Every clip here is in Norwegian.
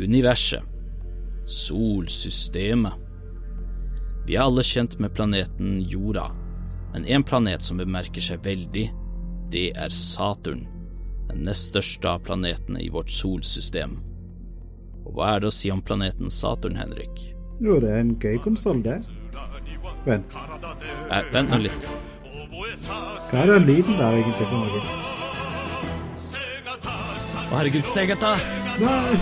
Universet. Solsystemet. Vi er alle kjent med planeten Jorda, men en planet som bemerker seg veldig, det er Saturn, den nest største av planetene i vårt solsystem. Og hva er det å si om planeten Saturn, Henrik? Jo, det er en gøy konsoll, det. Vent, Eh, vent nå litt. hva er den lyden der egentlig for noe? Å, herregud, Segata! Nei,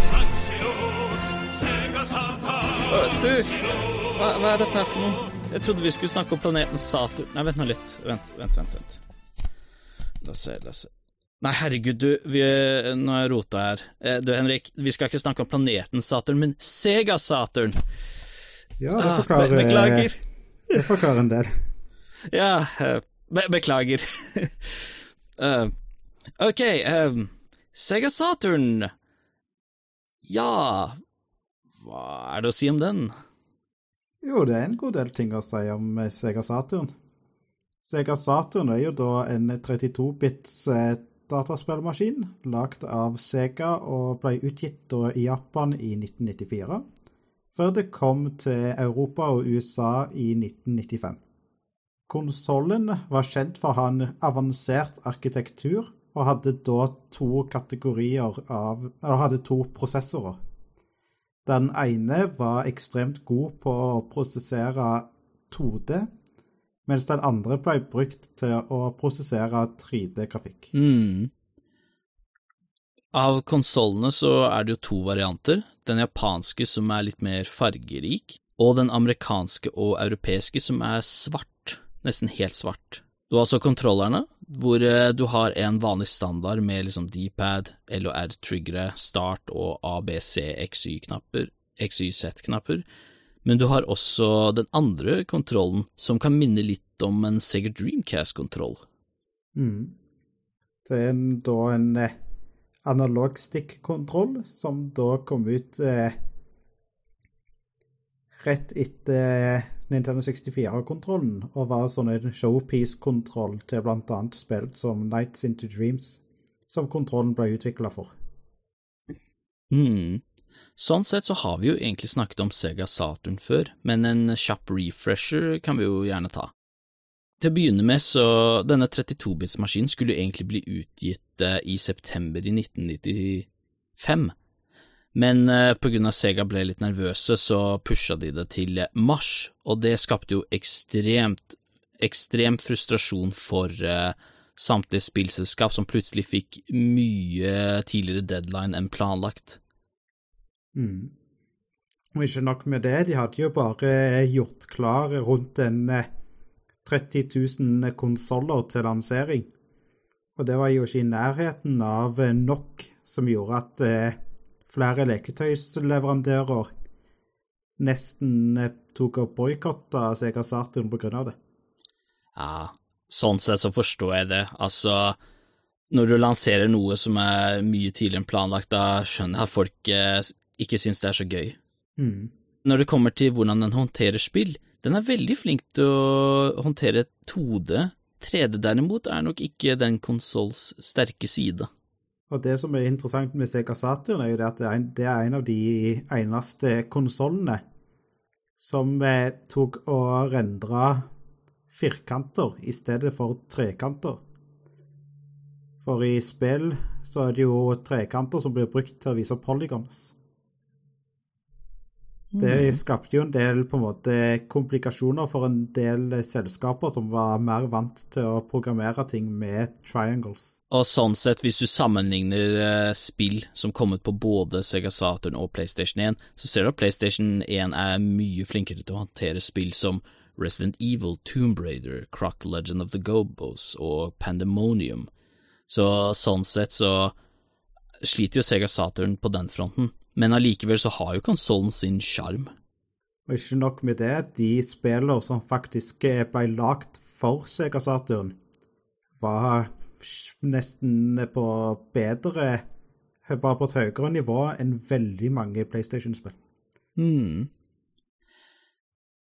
Du! Hva, hva er dette her for noe? Jeg trodde vi skulle snakke om planeten Saturn Nei, vent nå litt. Vent, vent, vent. vent. La oss se, la oss se. Nei, herregud, du, vi, nå har jeg rota her. Eh, Du, Henrik, vi skal ikke snakke om planeten Saturn, men Sega-Saturn. ja, det Ah, forklarer, beklager. det forklarer en del. Ja, eh, be beklager. uh, ok, uh, Sega Saturn Ja, hva er det å si om den? Jo, det er en god del ting å si om eh, Sega Saturn. Sega Saturn er jo da en 32-bits eh, dataspillmaskin lagd av Sega og ble utgitt i Japan i 1994, før det kom til Europa og USA i 1995. Konsollen var kjent for å ha en avansert arkitektur, og hadde da to kategorier av Eller hadde to prosessorer. Den ene var ekstremt god på å prosessere 2D, mens den andre ble brukt til å prosessere 3D-grafikk. Mm. Av konsollene så er det jo to varianter. Den japanske som er litt mer fargerik, og den amerikanske og europeiske som er svart, nesten helt svart. Du har også kontrollerne, hvor eh, du har en vanlig standard med liksom D-pad, L og R-triggere, start og ABC, XY-knapper, XYZ-knapper, men du har også den andre kontrollen som kan minne litt om en Sega Dreamcast-kontroll. Mm. Det er da en eh, analog stick-kontroll som da kom ut eh, rett etter Nintendo 64-kontrollen, og var sånn en showpiece-kontroll til annet spill som Nights Into Dreams, som kontrollen ble utvikla for. Mm. Sånn sett så har vi jo egentlig snakket om Sega Saturn før, men en kjapp refresher kan vi jo gjerne ta. Til å begynne med så denne 32-bits-maskinen skulle jo egentlig bli utgitt eh, i september i 1995, men pga. grunn av Sega ble litt nervøse, så pusha de det til mars, og det skapte jo ekstremt, ekstrem frustrasjon for eh, samtlige spillselskap som plutselig fikk mye tidligere deadline enn planlagt. Mm. Og ikke nok med det, de hadde jo bare gjort klar rundt en eh, 30 000 konsoller til lansering. Og det var jo ikke i nærheten av eh, nok som gjorde at eh, flere leketøysleverandører nesten eh, tok og boikotta Sega Saturn på grunn av det. Ja, sånn sett så forstår jeg det. Altså, når du lanserer noe som er mye tidligere enn planlagt, da skjønner jeg at folk eh, ikke syns det er så gøy. Mm. Når det kommer til hvordan den håndterer spill, den er veldig flink til å håndtere 2D. 3D derimot er nok ikke den konsolls sterke side. Og det som er interessant med Sega Saturn, er jo det at det er en, av de eneste konsollene som eh, tok og rendra firkanter i stedet for trekanter. For i spill så er det jo trekanter som blir brukt til å vise polygons. Det skapte jo en del på en måte komplikasjoner for en del selskaper som var mer vant til å programmere ting med triangles. Og sånn sett, hvis du sammenligner eh, spill som kom ut på både Sega Saturn og PlayStation 1, så ser du at PlayStation 1 er mye flinkere til å håndtere spill som Resident Evil, Tomb Raider, Croc Legend of the Gobos og Pandemonium. Så sånn sett så sliter jo Sega Saturn på den fronten, men allikevel så har jo konsollen sin sjarm. Og ikke nok med det, de spillene som faktisk ble lagd for Sega Saturn, var nesten på bedre Bare på et høyere nivå enn veldig mange PlayStation-spill. Hmm.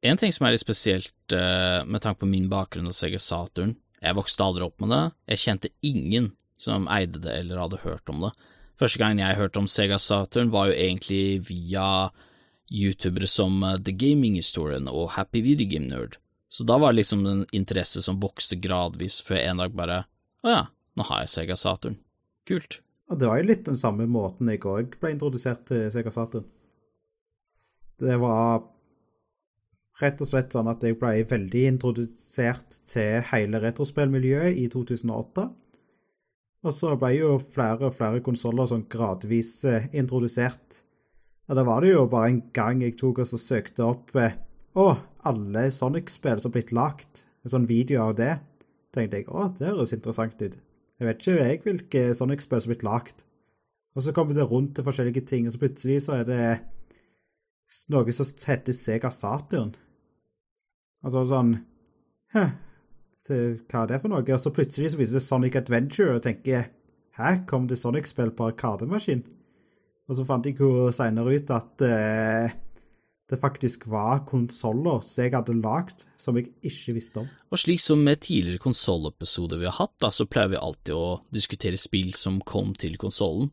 En ting som er litt spesielt eh, med tanke på min bakgrunn av Sega Saturn Jeg vokste aldri opp med det, jeg kjente ingen som eide det eller hadde hørt om det, Første gangen jeg hørte om Sega Saturn, var jo egentlig via youtubere som eh, The Gaming Historian og Happy Video Game Nerd. Så da var det liksom en interesse som vokste gradvis, før jeg en dag bare Å ja, nå har jeg Sega Saturn. Kult. Og det var jo litt den samme måten jeg òg ble introdusert til Sega Saturn. Det var rett og slett sånn at jeg ble veldig introdusert til hele retrospillmiljøet i 2008. Og så ble jo flere og flere konsoller sånn gradvis eh, introdusert. Og da var det jo bare en gang jeg tok og søkte opp eh, Å, alle Sonic-spill som har blitt lagt. En sånn video av det. tenkte jeg å, det høres interessant ut. Jeg vet ikke jeg hvilke Sonic-spill som har blitt lagt. Og så kommer det rundt til forskjellige ting, og så plutselig så er det noe som heter Sega Saturn. Altså sånn hva er det for noe? Og så plutselig så viser det Sonic Adventure, og tenker Hæ, kom det Sonic-spill på arkademaskin? Og så fant jeg jo senere ut at eh, det faktisk var konsoller som jeg hadde lagd, som jeg ikke visste om. Og slik som med tidligere konsollepisoder vi har hatt, da, så pleier vi alltid å diskutere spill som kom til konsollen.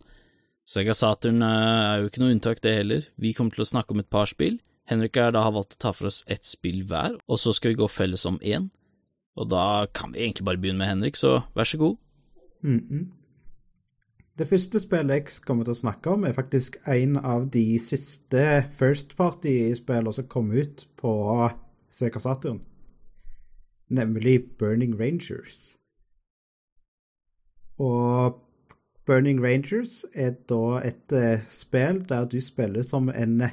Sega Saturn eh, er jo ikke noe unntak, det heller. Vi kommer til å snakke om et par spill. Henrik jeg da har valgt å ta for oss ett spill hver, og så skal vi gå felles om én. Og da kan vi egentlig bare begynne med Henrik, så vær så god. Mm -mm. Det første spillet jeg kommer til å snakke om, er faktisk en av de siste First Party-spillene som kom ut på Sega Saturn, nemlig Burning Rangers. Og Burning Rangers er da et uh, spill der du spiller som en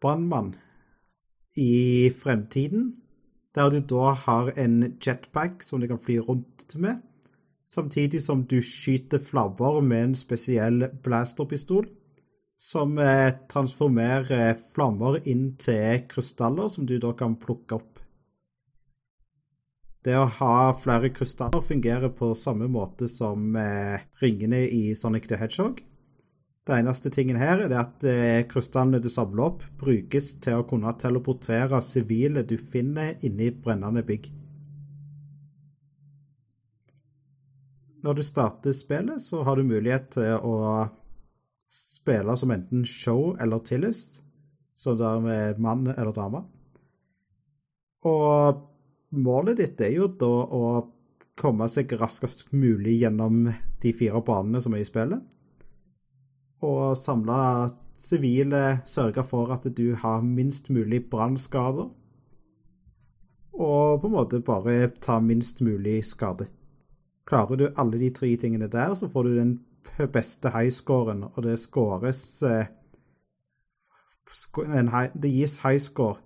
brannmann i fremtiden der du da har en jetpack som du kan fly rundt med, samtidig som du skyter flabber med en spesiell blasterpistol, som eh, transformerer flammer inn til krystaller som du da kan plukke opp. Det å ha flere krystaller fungerer på samme måte som eh, ringene i Sonic the Hedgehog. Det eneste tingen her er at eh, krystallene du samler opp, brukes til å kunne teleportere sivile du finner inni brennende bygg. Når du starter spillet, så har du mulighet til å spille som enten show eller tillist, som det er med mann eller dame. Og målet ditt er jo da å komme seg raskest mulig gjennom de fire banene som er i spillet og samle sivile, sørge for at du har minst mulig brannskader, og på en måte bare ta minst mulig skade. Klarer du alle de tre tingene der, så får du den beste highscoren, og det scores eh, Det gis highscore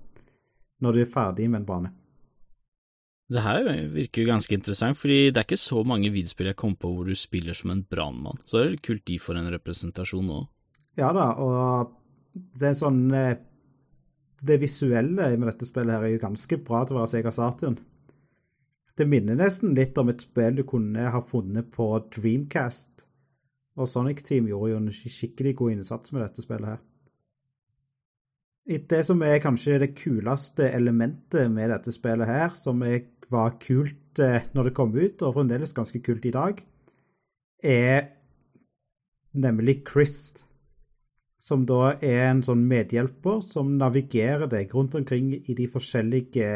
når du er ferdig med en bane. Det her virker jo ganske interessant, fordi det er ikke så mange videospill jeg kom på hvor du spiller som en brannmann, så det er kult de får en representasjon nå. Ja da, og det er sånn eh, Det visuelle med dette spillet her er jo ganske bra til å være Sega Saturn. Det minner nesten litt om et spill du kunne ha funnet på Dreamcast, og Sonic Team gjorde jo en skikkelig god innsats med dette spillet her. Det som er kanskje det kuleste elementet med dette spillet her, som var kult eh, når det kom ut, og fremdeles ganske kult i dag, er nemlig Chris, som da er en sånn medhjelper som navigerer deg rundt omkring i de forskjellige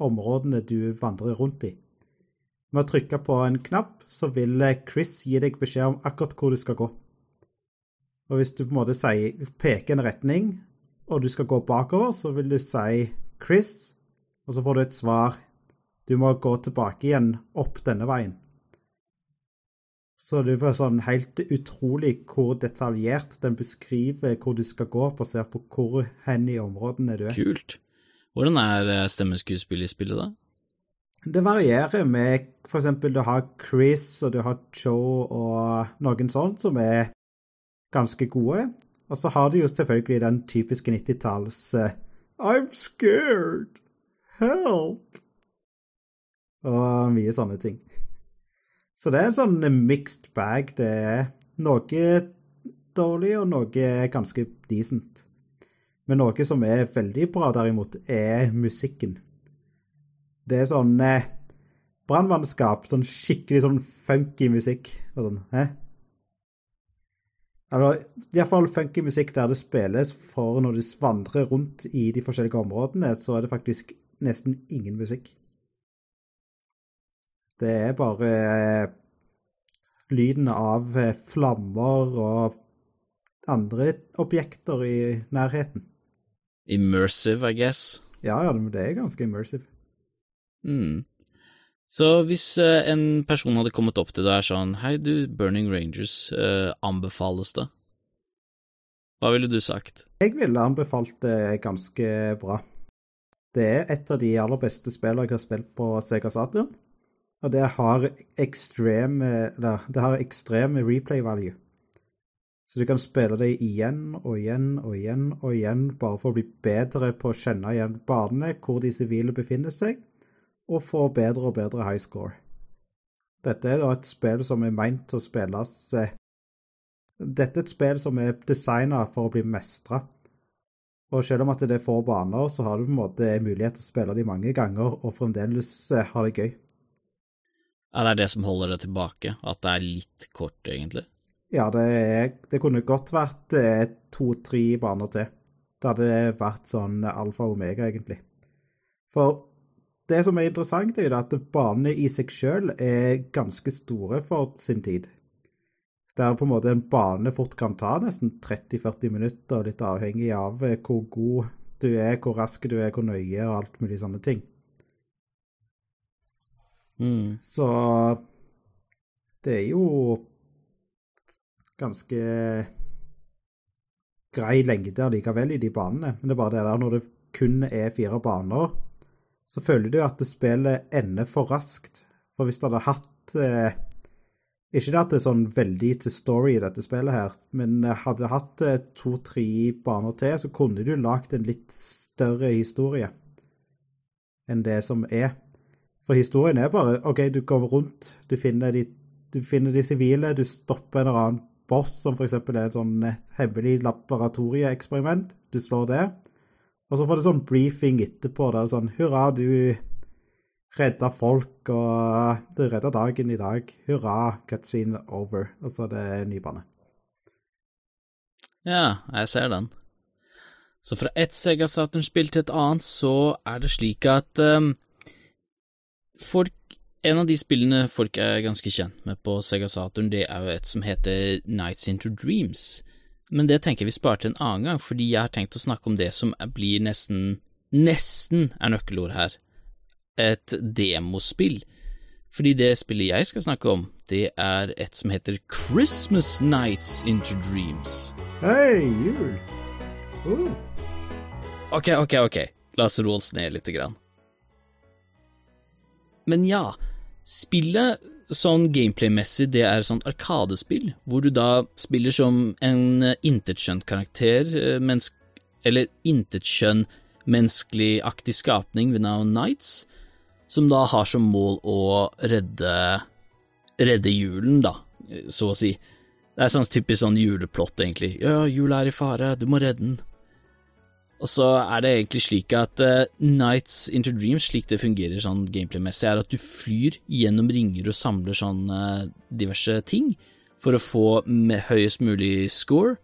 områdene du vandrer rundt i. Med å trykke på en knapp, så vil Chris gi deg beskjed om akkurat hvor du skal gå. Og hvis du på en måte peker en retning, og du skal gå bakover, så vil du si Chris, og så får du et svar du må gå tilbake igjen opp denne veien. Så det er sånn helt utrolig hvor detaljert den beskriver hvor du skal gå, basert på hvor hen i områdene du er. Kult. Hvordan er eh, stemmeskuespillet i spillet, da? Det varierer med for eksempel du har Chris og du har Joe og noen sånt som er ganske gode. Og så har du jo selvfølgelig den typiske 90-talls uh, I'm scared! Help! og mye sånne ting. Så det er en sånn mixed bag. Det er noe dårlig og noe ganske decent. Men noe som er veldig bra, derimot, er musikken. Det er sånn eh, brannmannskap, sånn skikkelig sånn funky musikk. Og sånn, hæ? Eller iallfall funky musikk der det spilles, for når de vandrer rundt i de forskjellige områdene, så er det faktisk nesten ingen musikk. Det er bare eh, lyden av eh, flammer og andre objekter i nærheten. Immersive, I guess. Ja, ja, det er ganske immersive. Mm. Så hvis uh, en person hadde kommet opp til deg og sånn Hei, du, Burning Rangers, eh, anbefales det? Hva ville du sagt? Jeg ville anbefalt det ganske bra. Det er et av de aller beste spillene jeg har spilt på Sega Saturn, og det har ekstrem det har ekstrem replay value. Så du kan spille det igjen og igjen og igjen og igjen, bare for å bli bedre på å kjenne igjen banene, hvor de sivile befinner seg, og få bedre og bedre high score. Dette er da et spill som er meint til å spilles eh, Dette er et spill som er designa for å bli mestra. Og selv om at det er få baner, så har du på en måte mulighet til å spille de mange ganger og fremdeles eh, ha det gøy. Ja, det er det som holder det tilbake, at det er litt kort, egentlig? Ja, det, er, det kunne godt vært eh, to-tre baner til. Det hadde vært sånn alfa og omega, egentlig. For det som er interessant, er at banene i seg sjøl er ganske store for sin tid. Der på en måte en bane fort kan ta nesten 30-40 minutter, litt avhengig av eh, hvor god du er, hvor rask du er, hvor nøye og alt mulig sånne ting. Mm. Så det er jo ganske grei lengde allikevel i de banene. Men det er bare det der når det kun er fire baner, så føler du at det spillet ender for raskt. For hvis du hadde hatt eh, Ikke det at det er sånn veldig til story i dette spillet her, men hadde hatt eh, to-tre baner til, så kunne du lagd en litt større historie enn det som er. For historien er bare OK, du går rundt, du finner de, du finner de sivile, du stopper en eller annen boss som f.eks. er et sånn hemmelig laboratorieeksperiment. Du slår det. Og så får du sånn briefing etterpå. Det er sånn Hurra, du redda folk, og du redda dagen i dag. Hurra, cutscene over. Og så er det ny bane. Ja, jeg ser den. Så fra ett Sega Saturn-spill til et annet, så er det slik at um, folk En av de spillene folk er ganske kjent med på Sega Saturn, det er jo et som heter Nights Into Dreams. Men det tenker vi sparer til en annen gang, fordi jeg har tenkt å snakke om det som blir nesten Nesten er nøkkelord her. Et demospill. Fordi det spillet jeg skal snakke om, det er et som heter Christmas Nights Into Dreams. Hei, jul! Uh. Ok, ok, ok, la oss roe oss ned lite grann. Men ja, spillet sånn gameplay-messig, det er sånn arkadespill, hvor du da spiller som en intetskjønt karakter, mennesk eller intetskjønn menneskelig-aktig skapning ved navn Nights, som da har som mål å redde redde julen, da, så å si. Det er sånn typisk sånn juleplott, egentlig. Ja, jula er i fare, du må redde den. Og så er det egentlig slik at uh, Nights into Dreams, slik det fungerer sånn gameplay-messig, er at du flyr gjennom ringer og samler sånn uh, diverse ting for å få høyest mulig score.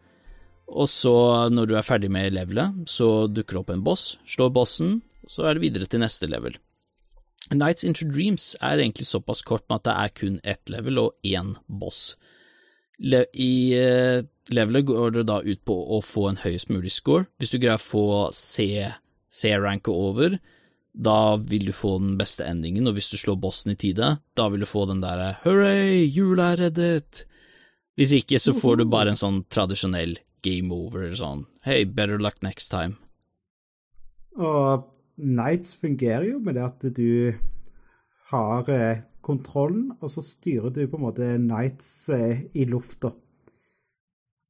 Og så, når du er ferdig med levelet, så dukker det opp en boss, slår bossen, så er det videre til neste level. Nights into Dreams er egentlig såpass kort med at det er kun ett level og én boss. I uh, Levelet går det da ut på å få en høyest mulig score. Hvis du greier å få C-ranket over, da vil du få den beste endingen, og hvis du slår bossen i tide, da vil du få den derre hurray, jula er reddet. Hvis ikke, så får du bare en sånn tradisjonell game over, sånn hey, better luck next time. Og Nights fungerer jo med det at du har eh, kontrollen, og så styrer du på en måte Nights eh, i lufta.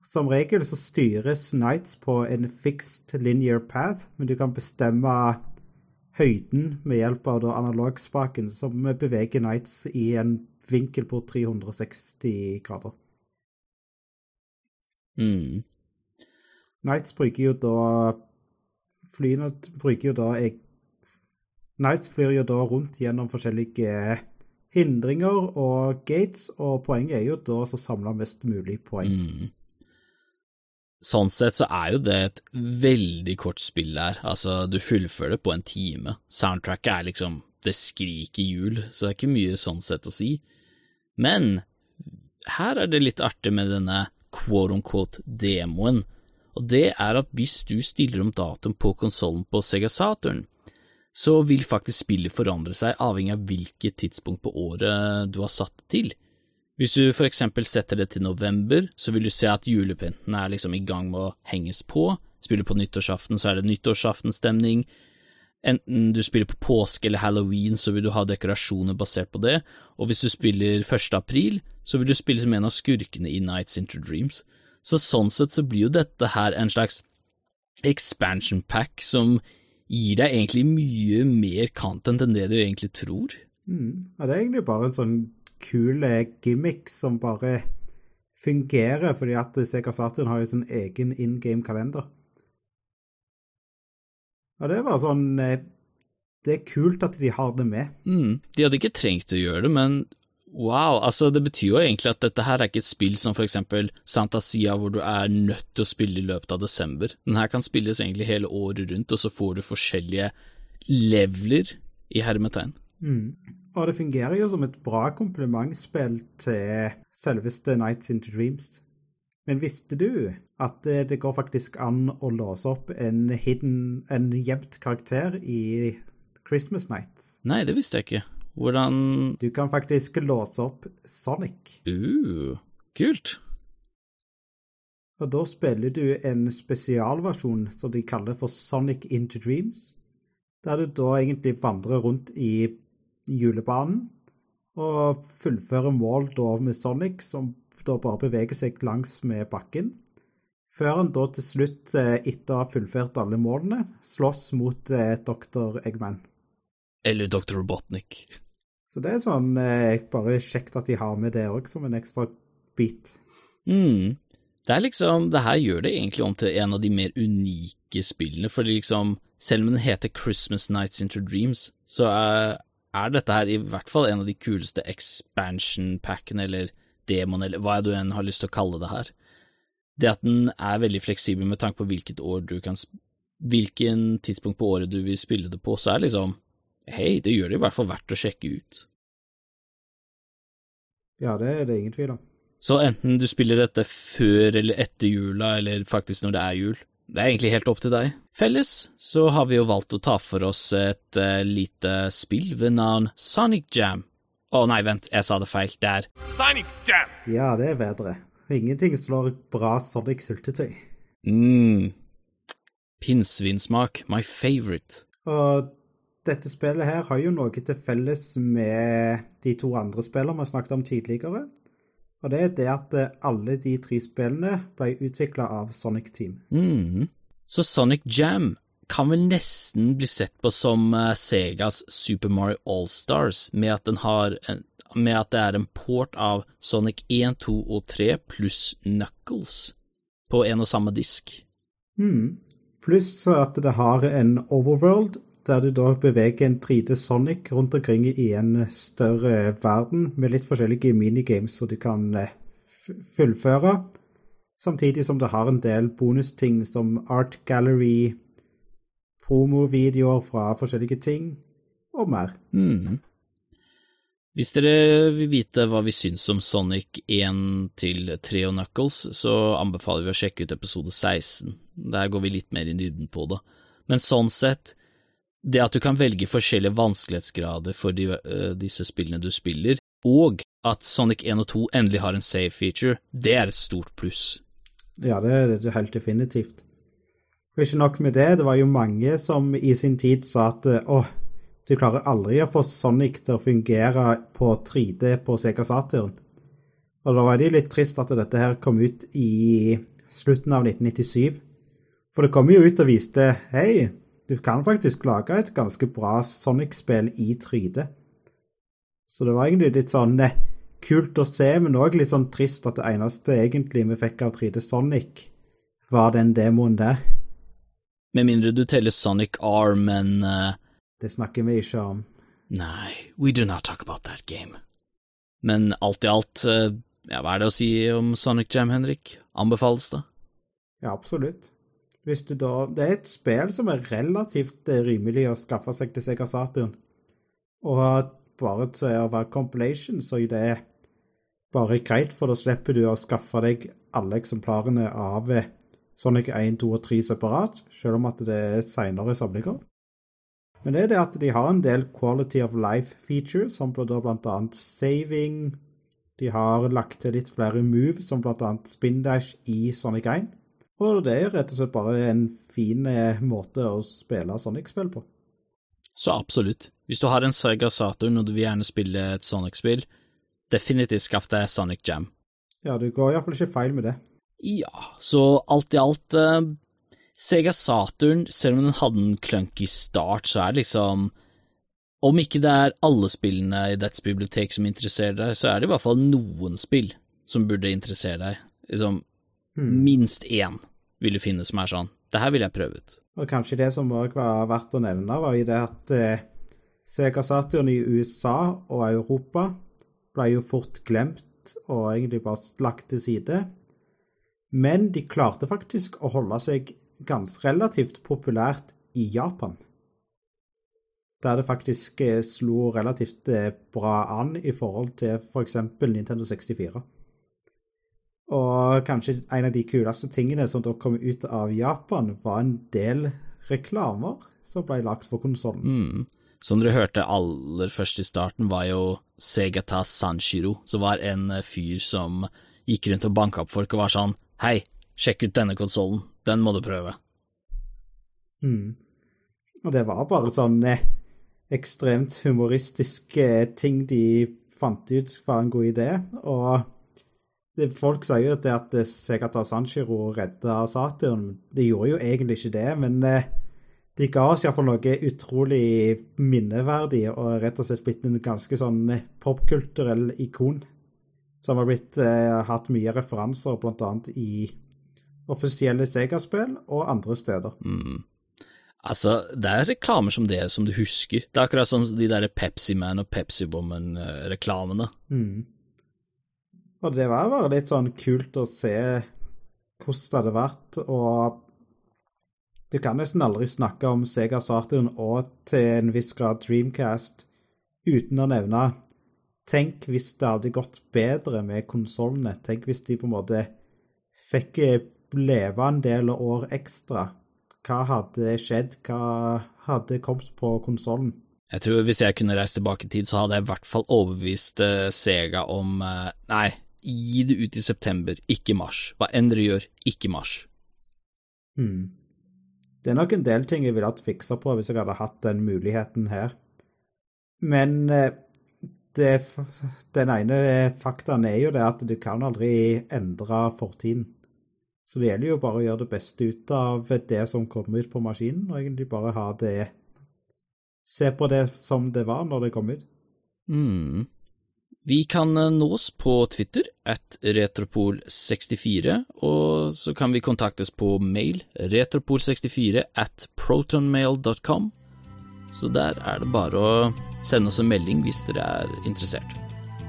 Som regel så styres Nights på en fixed linear path, men du kan bestemme høyden med hjelp av analogspaken, som beveger Nights i en vinkel på 360 grader. Mm. Nights bruker jo da Flyene bruker jo da Nights flyr jo da rundt gjennom forskjellige hindringer og gates, og poenget er jo da å samle mest mulig poeng. Mm. sånn sett så er jo det et veldig kort spill der, altså du fullfører det på en time. Soundtracket er liksom det skriker jul, så det er ikke mye sånn sett å si. Men her er det litt artig med denne quote unquote demoen, og det er at hvis du stiller om datoen på konsollen på Sega Saturn, så vil faktisk spillet forandre seg avhengig av hvilket tidspunkt på året du har satt det til. Hvis du for eksempel setter det til november, så vil du se at julepyntene er liksom i gang med å henges på. Spiller på nyttårsaften, så er det nyttårsaftenstemning. Enten du spiller på påske eller halloween, så vil du ha dekorasjoner basert på det, og hvis du spiller 1. april, så vil du spille som en av skurkene i Nights into Dreams. Så sånn sett så blir jo dette her en slags expansion pack som gir deg egentlig mye mer content enn det du egentlig tror. Mm. Ja, det er egentlig bare en sånn kul gimmick som bare fungerer, fordi at Sega Saturn har jo sin egen in game-kalender. Ja, det var sånn eh, Det er kult at de har det med. Mm. De hadde ikke trengt å gjøre det, men wow, altså det betyr jo egentlig at dette her er ikke et spill som for eksempel Santasia hvor du er nødt til å spille i løpet av desember. Den her kan spilles egentlig hele året rundt, og så får du forskjellige leveler i hermetegn. Mm. Og det fungerer jo som et bra komplimentspill til selveste Nights into Dreams. Men visste du at det går faktisk an å låse opp en hidden, en gjemt karakter i Christmas Nights? Nei, det visste jeg ikke. Hvordan Du kan faktisk låse opp Sonic. Uh, kult. Og da spiller du en spesialversjon som de kaller for Sonic Into Dreams, der du da egentlig vandrer rundt i julebanen og fullfører mål da med Sonic, som da bare beveger seg langs med bakken, før han da til slutt, eh, etter å ha fullført alle målene, slåss mot eh, Dr. Eggman. Eller Dr. Robotnik. Så det er sånn eh, bare kjekt at de har med det òg, som en ekstra bit. Mm. Det er liksom, det her gjør det egentlig om til en av de mer unike spillene, fordi liksom, selv om den heter Christmas Nights into Dreams, så er, er dette her i hvert fall en av de kuleste expansion-packene, eller demon, eller hva du enn har lyst til å kalle det her. Det at den er veldig fleksibel med tanke på hvilket år du kan Hvilken tidspunkt på året du vil spille det på, så er liksom Hei, det gjør det i hvert fall verdt å sjekke ut. Ja, det er det ingen tvil om. Så enten du spiller dette før eller etter jula, eller faktisk når det er jul, det er egentlig helt opp til deg. Felles så har vi jo valgt å ta for oss et uh, lite spill ved navn Sonic Jam. Å oh, nei, vent, jeg sa det feil. Det er Sonic Jam! Ja, det er bedre. Ingenting slår bra Sonic syltetøy. mm. Pinnsvinsmak, my favorite. Og dette spillet her har jo noe til felles med de to andre spillene vi har snakket om tidligere. Og det er det at alle de tre spillene ble utvikla av Sonic Team. Mm. Så Sonic Jam kan vel nesten bli sett på som uh, Segas Super Mario All-Stars, med, med at det er en port av Sonic 1, 2 og 3 pluss Knuckles på en og samme disk. Mm. Pluss at det har en overworld der du da beveger en 3D Sonic rundt omkring i en større verden med litt forskjellige minigames som du kan fullføre, samtidig som det har en del bonusting som Art Gallery, promovideoer fra forskjellige ting, og mer. Mm. Hvis dere vil vite hva vi syns om Sonic 1 til 3 og Knuckles, så anbefaler vi å sjekke ut episode 16. Der går vi litt mer i dybden på det. Men sånn sett, det at du kan velge forskjellige vanskelighetsgrader for de, uh, disse spillene du spiller, og at Sonic 1 og 2 endelig har en save feature, det er et stort pluss. Ja, det er det helt definitivt. Og ikke nok med det, det var jo mange som i sin tid sa at åh, du klarer aldri å få Sonic til å fungere på 3D på Sega Saturn. Og da var det litt trist at dette her kom ut i slutten av 1997. For det kom jo ut og viste hei, du kan faktisk lage et ganske bra Sonic-spill i 3D. Så det var egentlig litt sånn ne, kult å se, men òg litt sånn trist at det eneste egentlig vi fikk av 3D Sonic, var den demoen der. Med mindre du teller Sonic R, men uh, Det snakker vi ikke om. Nei, we do not talk about that game. Men alt i alt, uh, ja, hva er det å si om Sonic Jam, Henrik? Anbefales det? Ja, absolutt. Hvis du da Det er et spill som er relativt eh, rimelig å skaffe seg til Sega Saturn. Og bare til å være compilation, så er det bare greit, for da slipper du å skaffe deg alle eksemplarene av eh, Sonic 1, 2 og 3 separat, selv om at det er seinere samlinger. Men det er det at de har en del quality of life features, som da blant annet saving. De har lagt til litt flere moves, som blant annet spin dash i Sonic 1. Og det er jo rett og slett bare en fin eh, måte å spille Sonic-spill på. Så absolutt. Hvis du har en Sega Saturn og du vil gjerne spille et Sonic-spill, definitivt skaff deg Sonic Jam. Ja, du går iallfall ikke feil med det. Ja, så alt i alt eh, Sega Saturn, selv om den hadde en clunky start, så er det liksom Om ikke det er alle spillene i dets bibliotek som interesserer deg, så er det i hvert fall noen spill som burde interessere deg. Liksom, Hmm. minst én vil du finne som er sånn Det her vil jeg prøve ut. Og kanskje det som òg var verdt å nevne, var i det at eh, Sega Saturn i USA og Europa ble jo fort glemt og egentlig bare lagt til side. Men de klarte faktisk å holde seg ganske relativt populært i Japan. Der det faktisk eh, slo relativt eh, bra an i forhold til f.eks. Nintendo 64. Og kanskje en av de kuleste tingene som da kom ut av Japan, var en del reklamer som ble lagt for konsollen. Mm. Som dere hørte aller først i starten, var jo Segata Sanshiro, som var en eh, fyr som gikk rundt og banka opp folk og var sånn Hei, sjekk ut denne konsollen, den må du prøve. Mm. Og det var bare sånn eh, ekstremt humoristiske ting de fant ut var en god idé. Og folk sier jo det at Segata Sanchiro redda Saturn. Det gjorde jo egentlig ikke det, men eh, de ga oss iallfall noe utrolig minneverdig og rett og slett blitt en ganske sånn eh, popkulturell ikon. Som har blitt eh, hatt mye referanser bl.a. i offisielle Sega-spill og andre steder. Mm. Altså, det er reklamer som det som du husker. Det er akkurat som de der Pepsi Man og Pepsi Woman-reklamene. Mm. Og det var bare litt sånn kult å se hvordan det hadde vært, og du kan nesten aldri snakke om Sega Saturn og til en viss grad Dreamcast uten å nevne Tenk hvis det hadde gått bedre med konsollene. Tenk hvis de på en måte fikk leve en del år ekstra. Hva hadde skjedd? Hva hadde kommet på konsollen? Jeg tror hvis jeg kunne reist tilbake i tid, så hadde jeg i hvert fall overbevist eh, Sega om eh, Nei, gi det ut i september, ikke mars. Hva enn dere gjør, ikke mars. Hmm. Det er nok en del ting jeg ville hatt fiksa på hvis jeg hadde hatt den muligheten her. Men eh, det, den ene faktaen er jo det at du kan aldri endre fortiden. Så det gjelder jo bare å gjøre det beste ut av det som kommer ut på maskinen, og egentlig bare ha det Se på det som det var når det kom ut. Mm. Vi kan eh, nås på Twitter at retropol64, og så kan vi kontaktes på mail retropol64 at protonmail.com. Så der er det bare å sende oss en melding hvis dere er interessert.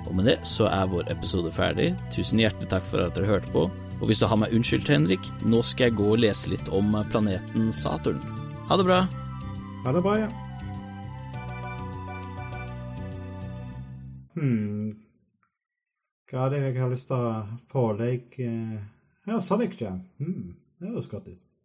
Og med det så er vår episode ferdig. Tusen hjertelig takk for at dere hørte på. Og hvis du har meg unnskyldt, Henrik, nå skal jeg gå og lese litt om planeten Saturn. Ha det bra. Ha det bra, ja. Hmm. Hva er det jeg har lyst til å pålegge Ja, Sonic Jam. Hmm. Det høres godt ut.